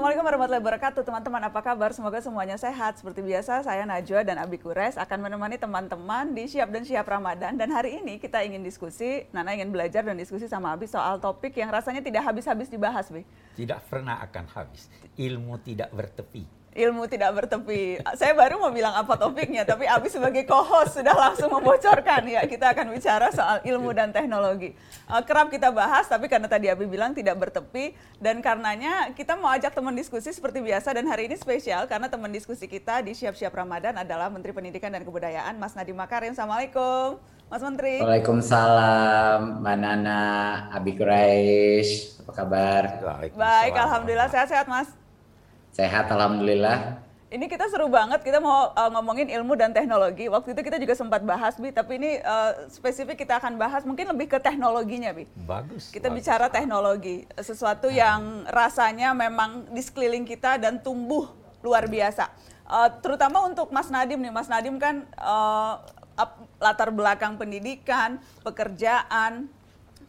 Assalamualaikum warahmatullahi wabarakatuh teman-teman. Apa kabar? Semoga semuanya sehat. Seperti biasa saya Najwa dan Abi Kures akan menemani teman-teman di Siap dan Siap Ramadan. Dan hari ini kita ingin diskusi Nana ingin belajar dan diskusi sama Abi soal topik yang rasanya tidak habis-habis dibahas Bi. Tidak pernah akan habis. Ilmu tidak bertepi ilmu tidak bertepi. Saya baru mau bilang apa topiknya, tapi Abi sebagai co-host sudah langsung membocorkan. Ya, kita akan bicara soal ilmu dan teknologi. Uh, kerap kita bahas, tapi karena tadi Abi bilang tidak bertepi, dan karenanya kita mau ajak teman diskusi seperti biasa, dan hari ini spesial karena teman diskusi kita di Siap-Siap Ramadan adalah Menteri Pendidikan dan Kebudayaan, Mas Nadiem Makarim. Assalamualaikum, Mas Menteri. Waalaikumsalam, Mbak Nana, Abi Quraish, apa kabar? Baik, Alhamdulillah sehat-sehat, Mas. Sehat, alhamdulillah. Ini kita seru banget, kita mau uh, ngomongin ilmu dan teknologi. Waktu itu kita juga sempat bahas, Bi, tapi ini uh, spesifik kita akan bahas mungkin lebih ke teknologinya, Bi. Bagus. Kita bagus. bicara teknologi, sesuatu nah. yang rasanya memang di sekeliling kita dan tumbuh luar biasa. Uh, terutama untuk Mas Nadim nih, Mas Nadim kan uh, latar belakang pendidikan, pekerjaan,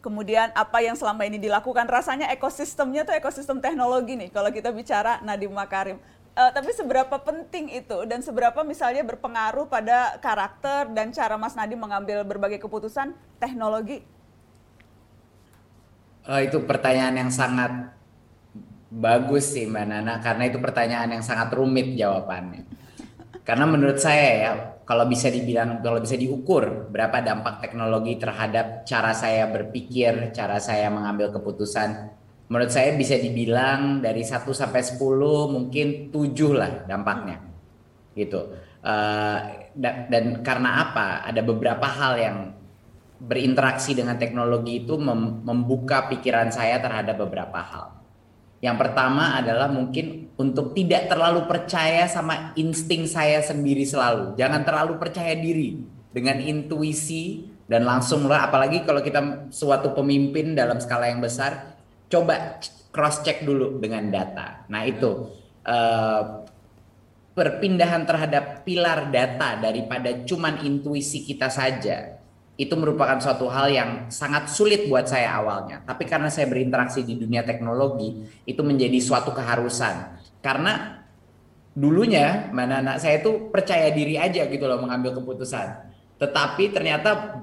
kemudian apa yang selama ini dilakukan rasanya ekosistemnya tuh ekosistem teknologi nih kalau kita bicara Nadiem Makarim. Uh, tapi seberapa penting itu dan seberapa misalnya berpengaruh pada karakter dan cara Mas Nadiem mengambil berbagai keputusan teknologi? Uh, itu pertanyaan yang sangat bagus sih Mbak Nana karena itu pertanyaan yang sangat rumit jawabannya. Karena menurut saya ya kalau bisa dibilang kalau bisa diukur berapa dampak teknologi terhadap cara saya berpikir, cara saya mengambil keputusan. Menurut saya bisa dibilang dari 1 sampai 10 mungkin 7 lah dampaknya. Gitu. Uh, dan karena apa? Ada beberapa hal yang berinteraksi dengan teknologi itu membuka pikiran saya terhadap beberapa hal. Yang pertama adalah mungkin untuk tidak terlalu percaya sama insting saya sendiri selalu. Jangan terlalu percaya diri dengan intuisi dan langsung lah apalagi kalau kita suatu pemimpin dalam skala yang besar coba cross check dulu dengan data. Nah, itu uh, perpindahan terhadap pilar data daripada cuman intuisi kita saja itu merupakan suatu hal yang sangat sulit buat saya awalnya. Tapi karena saya berinteraksi di dunia teknologi, itu menjadi suatu keharusan. Karena dulunya mana anak saya itu percaya diri aja gitu loh mengambil keputusan. Tetapi ternyata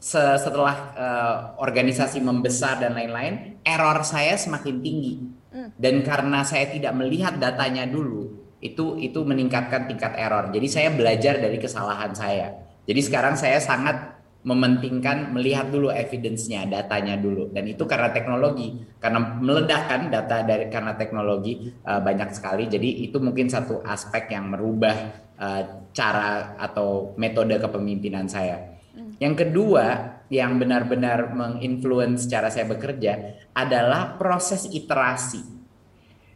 setelah uh, organisasi membesar dan lain-lain, error saya semakin tinggi. Hmm. Dan karena saya tidak melihat datanya dulu, itu itu meningkatkan tingkat error. Jadi saya belajar dari kesalahan saya. Jadi sekarang saya sangat mementingkan melihat dulu evidence-nya, datanya dulu. Dan itu karena teknologi, karena meledakkan data dari karena teknologi uh, banyak sekali. Jadi itu mungkin satu aspek yang merubah uh, cara atau metode kepemimpinan saya. Hmm. Yang kedua, yang benar-benar menginfluence cara saya bekerja adalah proses iterasi.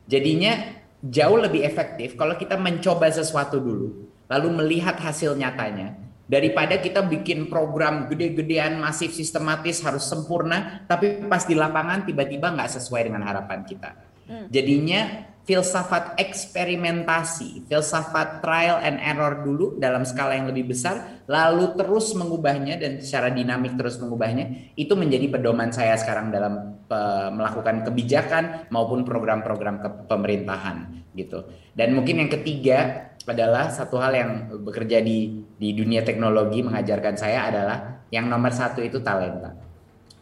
Jadinya jauh lebih efektif kalau kita mencoba sesuatu dulu, lalu melihat hasil nyatanya daripada kita bikin program gede-gedean masif sistematis harus sempurna tapi pas di lapangan tiba-tiba nggak sesuai dengan harapan kita hmm. jadinya filsafat eksperimentasi filsafat trial and error dulu dalam skala yang lebih besar lalu terus mengubahnya dan secara dinamik terus mengubahnya itu menjadi pedoman saya sekarang dalam uh, melakukan kebijakan maupun program-program pemerintahan gitu dan mungkin yang ketiga adalah satu hal yang bekerja di di dunia teknologi mengajarkan saya adalah yang nomor satu itu talenta.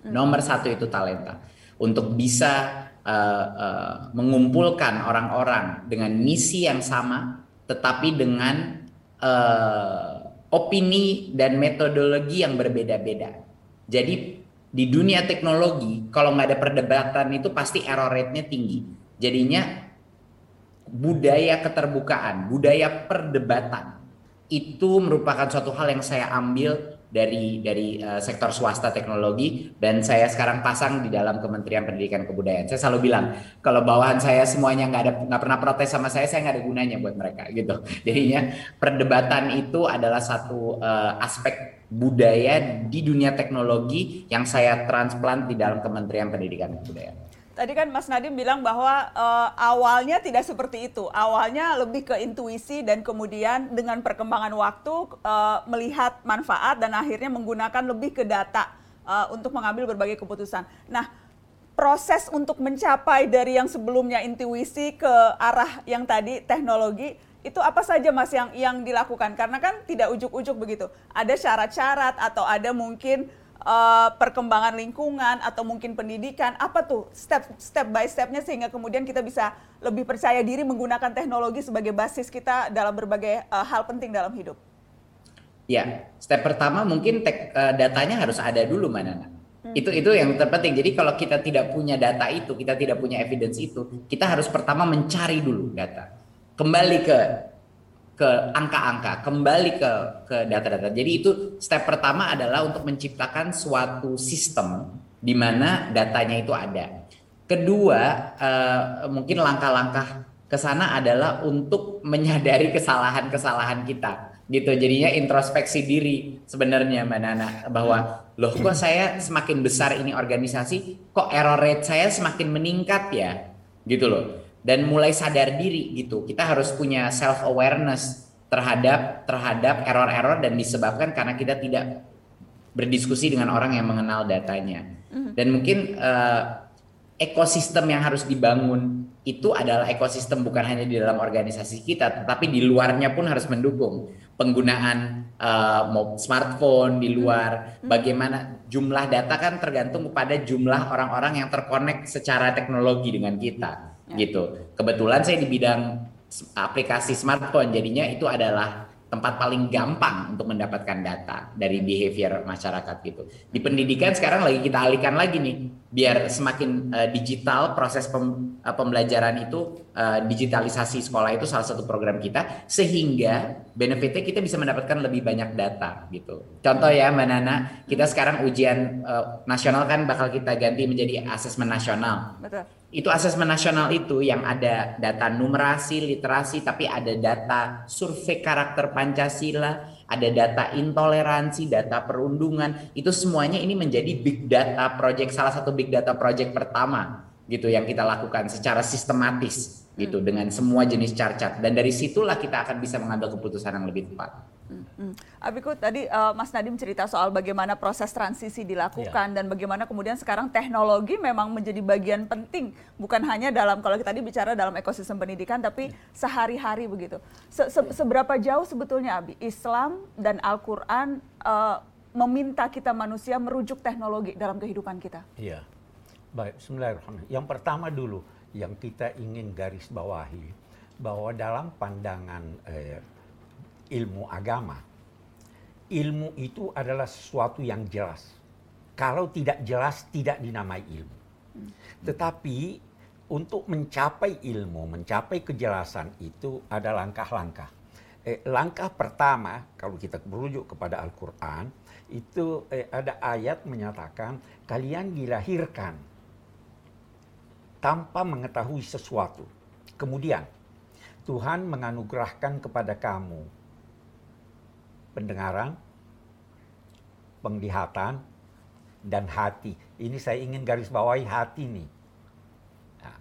Hmm. Nomor satu itu talenta untuk bisa uh, uh, mengumpulkan orang-orang dengan misi yang sama, tetapi dengan uh, opini dan metodologi yang berbeda-beda. Jadi di dunia teknologi kalau nggak ada perdebatan itu pasti error rate-nya tinggi. Jadinya budaya keterbukaan, budaya perdebatan itu merupakan suatu hal yang saya ambil dari dari uh, sektor swasta teknologi dan saya sekarang pasang di dalam Kementerian Pendidikan Kebudayaan. Saya selalu bilang kalau bawahan saya semuanya nggak ada nggak pernah protes sama saya, saya nggak ada gunanya buat mereka gitu. Jadinya perdebatan itu adalah satu uh, aspek budaya di dunia teknologi yang saya transplant di dalam Kementerian Pendidikan Kebudayaan. Tadi kan Mas Nadiem bilang bahwa uh, awalnya tidak seperti itu. Awalnya lebih ke intuisi dan kemudian dengan perkembangan waktu uh, melihat manfaat dan akhirnya menggunakan lebih ke data uh, untuk mengambil berbagai keputusan. Nah, proses untuk mencapai dari yang sebelumnya intuisi ke arah yang tadi teknologi itu apa saja mas yang yang dilakukan karena kan tidak ujuk-ujuk begitu ada syarat-syarat atau ada mungkin uh, perkembangan lingkungan atau mungkin pendidikan apa tuh step step by stepnya sehingga kemudian kita bisa lebih percaya diri menggunakan teknologi sebagai basis kita dalam berbagai uh, hal penting dalam hidup. Ya, step pertama mungkin tek, uh, datanya harus ada dulu mana hmm. itu itu yang terpenting. Jadi kalau kita tidak punya data itu, kita tidak punya evidence itu, kita harus pertama mencari dulu data kembali ke ke angka-angka, kembali ke ke data-data. Jadi itu step pertama adalah untuk menciptakan suatu sistem di mana datanya itu ada. Kedua, uh, mungkin langkah-langkah ke sana adalah untuk menyadari kesalahan-kesalahan kita gitu jadinya introspeksi diri sebenarnya mbak Nana bahwa loh kok saya semakin besar ini organisasi kok error rate saya semakin meningkat ya gitu loh dan mulai sadar diri gitu. Kita harus punya self awareness terhadap terhadap error-error dan disebabkan karena kita tidak berdiskusi dengan orang yang mengenal datanya. Mm-hmm. Dan mungkin uh, ekosistem yang harus dibangun itu adalah ekosistem bukan hanya di dalam organisasi kita, tetapi di luarnya pun harus mendukung penggunaan uh, smartphone di luar. Mm-hmm. Bagaimana jumlah data kan tergantung kepada jumlah orang-orang yang terkonek secara teknologi dengan kita. Gitu. Kebetulan saya di bidang aplikasi smartphone, jadinya itu adalah tempat paling gampang untuk mendapatkan data dari behavior masyarakat gitu. Di pendidikan sekarang lagi kita alihkan lagi nih, biar semakin uh, digital proses pem, uh, pembelajaran itu uh, digitalisasi sekolah itu salah satu program kita sehingga benefitnya kita bisa mendapatkan lebih banyak data gitu. Contoh ya Mbak Nana, kita sekarang ujian uh, nasional kan bakal kita ganti menjadi asesmen nasional. Betul itu asesmen nasional itu yang ada data numerasi, literasi, tapi ada data survei karakter Pancasila, ada data intoleransi, data perundungan, itu semuanya ini menjadi big data project salah satu big data project pertama gitu yang kita lakukan secara sistematis gitu hmm. dengan semua jenis carcat dan dari situlah kita akan bisa mengambil keputusan yang lebih tepat. Hmm. Abiku tadi uh, Mas Nadim cerita soal bagaimana proses transisi dilakukan ya. dan bagaimana kemudian sekarang teknologi memang menjadi bagian penting bukan hanya dalam kalau kita tadi bicara dalam ekosistem pendidikan tapi ya. sehari-hari begitu. Se -se Seberapa jauh sebetulnya Abi Islam dan Al-Qur'an uh, meminta kita manusia merujuk teknologi dalam kehidupan kita? Iya. Baik, bismillahirrahmanirrahim. Yang pertama dulu yang kita ingin garis bawahi bahwa dalam pandangan eh, ilmu agama. Ilmu itu adalah sesuatu yang jelas. Kalau tidak jelas tidak dinamai ilmu. Tetapi untuk mencapai ilmu, mencapai kejelasan itu ada langkah-langkah. Eh, langkah pertama kalau kita merujuk kepada Al-Qur'an itu eh, ada ayat menyatakan kalian dilahirkan tanpa mengetahui sesuatu. Kemudian Tuhan menganugerahkan kepada kamu pendengaran, penglihatan, dan hati. Ini saya ingin garis bawahi hati nih. Nah,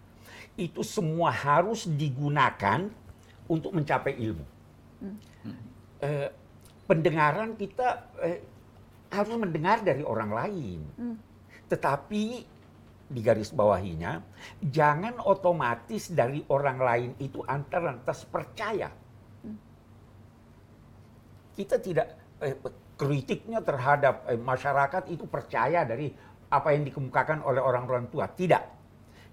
itu semua harus digunakan untuk mencapai ilmu. Hmm. Eh, pendengaran kita eh, harus mendengar dari orang lain. Hmm. Tetapi di garis bawahinya, jangan otomatis dari orang lain itu antar lantas percaya kita tidak eh, kritiknya terhadap eh, masyarakat itu percaya dari apa yang dikemukakan oleh orang-orang tua. Tidak.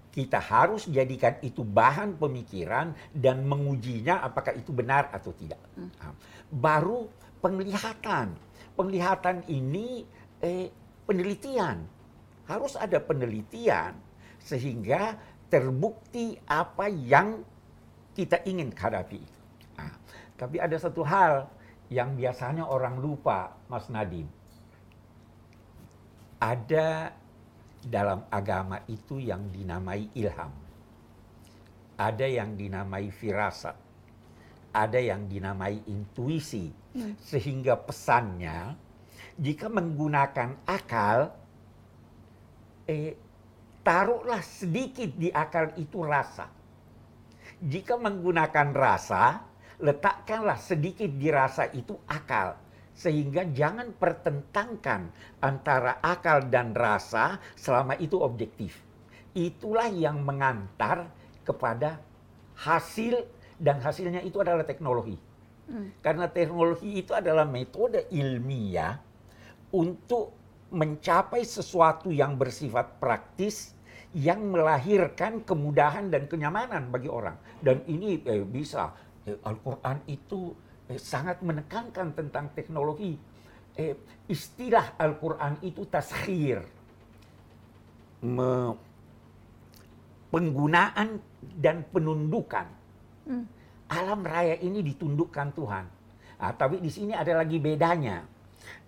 Kita harus jadikan itu bahan pemikiran dan mengujinya apakah itu benar atau tidak. Hmm. Nah, baru penglihatan. Penglihatan ini eh, penelitian. Harus ada penelitian sehingga terbukti apa yang kita ingin hadapi. Nah, tapi ada satu hal yang biasanya orang lupa, Mas Nadim. Ada dalam agama itu yang dinamai ilham. Ada yang dinamai firasat. Ada yang dinamai intuisi. Hmm. Sehingga pesannya, jika menggunakan akal, eh, taruhlah sedikit di akal itu rasa. Jika menggunakan rasa, letakkanlah sedikit dirasa itu akal. Sehingga jangan pertentangkan antara akal dan rasa selama itu objektif. itulah yang mengantar kepada hasil dan hasilnya itu adalah teknologi. Karena teknologi itu adalah metode ilmiah untuk mencapai sesuatu yang bersifat praktis yang melahirkan kemudahan dan kenyamanan bagi orang. Dan ini eh, bisa eh, Al-Qur'an itu eh, sangat menekankan tentang teknologi. Eh, istilah Al-Qur'an itu taskhir. Me- penggunaan dan penundukan. Alam raya ini ditundukkan Tuhan. Ah, tapi di sini ada lagi bedanya.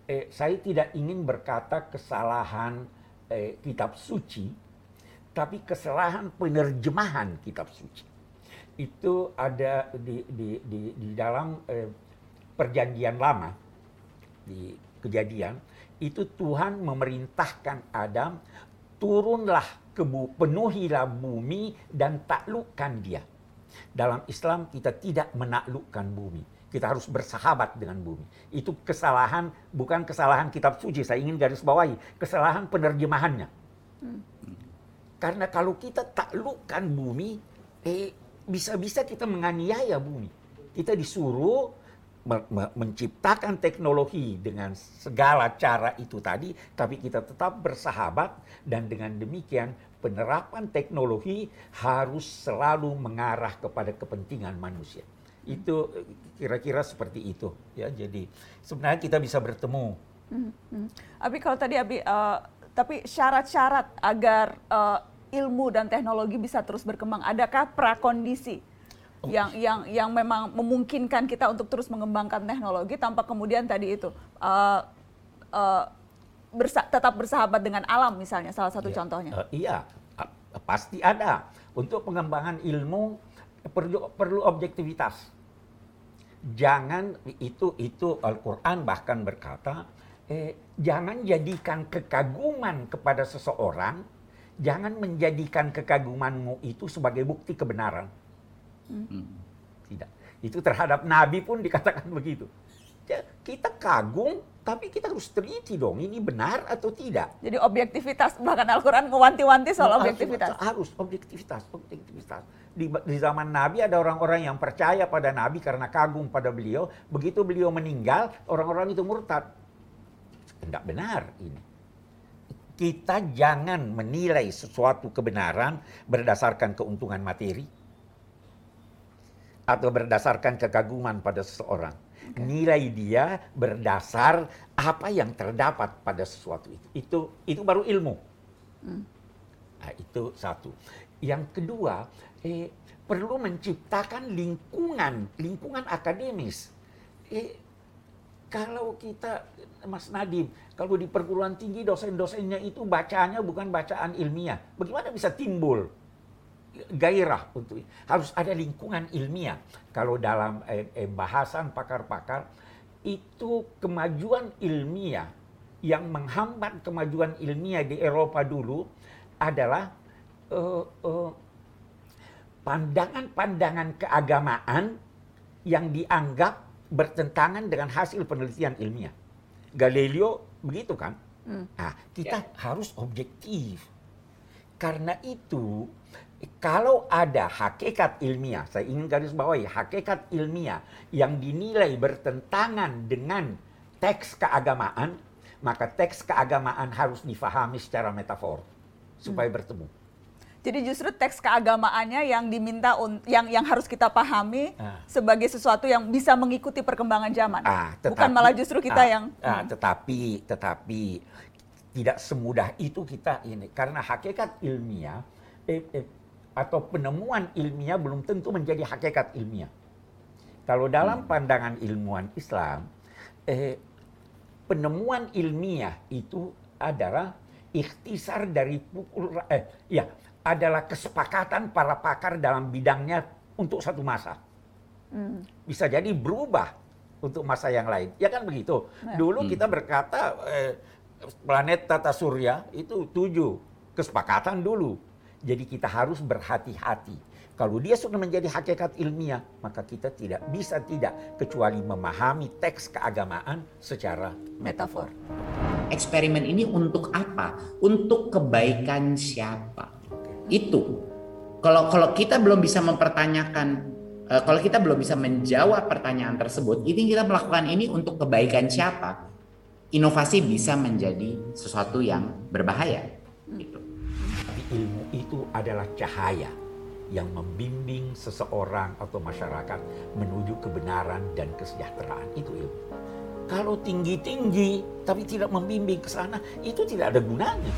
Eh, saya tidak ingin berkata kesalahan eh, kitab suci, tapi kesalahan penerjemahan kitab suci. Itu ada di, di, di, di dalam eh, perjanjian lama, di kejadian, itu Tuhan memerintahkan Adam, turunlah ke bu, penuhilah bumi dan taklukkan dia. Dalam Islam kita tidak menaklukkan bumi. Kita harus bersahabat dengan bumi. Itu kesalahan, bukan kesalahan kitab suci. Saya ingin garis bawahi. Kesalahan penerjemahannya. Karena kalau kita taklukkan bumi, eh, bisa-bisa kita menganiaya bumi. Kita disuruh me- me- menciptakan teknologi dengan segala cara itu tadi, tapi kita tetap bersahabat dan dengan demikian penerapan teknologi harus selalu mengarah kepada kepentingan manusia. Itu kira-kira seperti itu ya. Jadi sebenarnya kita bisa bertemu. Hmm, hmm. Kalau tadi Abi, eh, tapi syarat-syarat agar eh, ilmu dan teknologi bisa terus berkembang, adakah prakondisi yang yang yang memang memungkinkan kita untuk terus mengembangkan teknologi tanpa kemudian tadi itu eh, eh, bersa- tetap bersahabat dengan alam misalnya salah satu Ya, contohnya. eh, iya, pasti ada. Untuk pengembangan ilmu perlu perlu objektivitas. Jangan itu itu Al-Qur'an bahkan berkata, eh, jangan jadikan kekaguman kepada seseorang, jangan menjadikan kekagumanmu itu sebagai bukti kebenaran. Tidak. Itu terhadap nabi pun dikatakan begitu. Ya, kita kagum, tapi kita harus teliti dong, ini benar atau tidak. Jadi objektivitas bahkan Al-Qur'an mewanti-wanti soal Harus- objektivitas. Harus objektivitas, objektivitas. Di, di zaman Nabi ada orang-orang yang percaya pada Nabi karena kagum pada beliau. Begitu beliau meninggal, orang-orang itu murtad. Tidak benar ini. Kita jangan menilai sesuatu kebenaran berdasarkan keuntungan materi atau berdasarkan kekaguman pada seseorang. Nilai dia berdasar apa yang terdapat pada sesuatu itu. Itu itu baru ilmu. Nah, itu satu. Yang kedua, eh, perlu menciptakan lingkungan, lingkungan akademis. Eh, kalau kita, Mas Nadim, kalau di perguruan tinggi dosen-dosennya itu bacaannya bukan bacaan ilmiah, bagaimana bisa timbul gairah untuk harus ada lingkungan ilmiah. Kalau dalam eh, eh, bahasan pakar-pakar itu kemajuan ilmiah yang menghambat kemajuan ilmiah di Eropa dulu adalah eh, eh, pandangan-pandangan keagamaan yang dianggap bertentangan dengan hasil penelitian ilmiah. Galileo begitu kan? Nah, kita harus objektif. Karena itu, kalau ada hakikat ilmiah, saya ingin garis bawahi, hakikat ilmiah yang dinilai bertentangan dengan teks keagamaan, maka teks keagamaan harus difahami secara metafor supaya bertemu. Jadi justru teks keagamaannya yang diminta yang yang harus kita pahami Ah. sebagai sesuatu yang bisa mengikuti perkembangan zaman. Ah, Bukan malah justru kita ah, yang ah, tetapi tetapi tidak semudah itu kita ini karena hakikat ilmiah eh, eh, atau penemuan ilmiah belum tentu menjadi hakikat ilmiah. Kalau dalam pandangan ilmuwan Islam, eh, penemuan ilmiah itu adalah ikhtisar dari pukul eh ya adalah kesepakatan para pakar dalam bidangnya untuk satu masa bisa jadi berubah untuk masa yang lain. Ya kan begitu. Ya. Dulu kita berkata eh, planet tata surya itu tujuh kesepakatan dulu. Jadi kita harus berhati-hati. Kalau dia sudah menjadi hakikat ilmiah, maka kita tidak bisa tidak kecuali memahami teks keagamaan secara metafor. Eksperimen ini untuk apa? Untuk kebaikan siapa? Itu. Kalau kalau kita belum bisa mempertanyakan, uh, kalau kita belum bisa menjawab pertanyaan tersebut, ini kita melakukan ini untuk kebaikan siapa? Inovasi bisa menjadi sesuatu yang berbahaya. Gitu. Tapi ilmu itu adalah cahaya yang membimbing seseorang atau masyarakat menuju kebenaran dan kesejahteraan. Itu ilmu. Kalau tinggi-tinggi tapi tidak membimbing ke sana, itu tidak ada gunanya.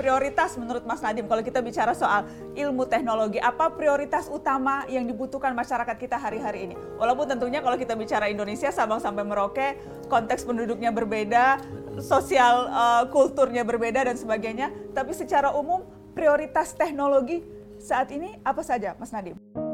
Prioritas menurut Mas Nadim, kalau kita bicara soal ilmu teknologi, apa prioritas utama yang dibutuhkan masyarakat kita hari-hari ini? Walaupun tentunya kalau kita bicara Indonesia, Sabang sampai Merauke, konteks penduduknya berbeda, sosial uh, kulturnya berbeda dan sebagainya. Tapi secara umum prioritas teknologi saat ini apa saja Mas Nadim?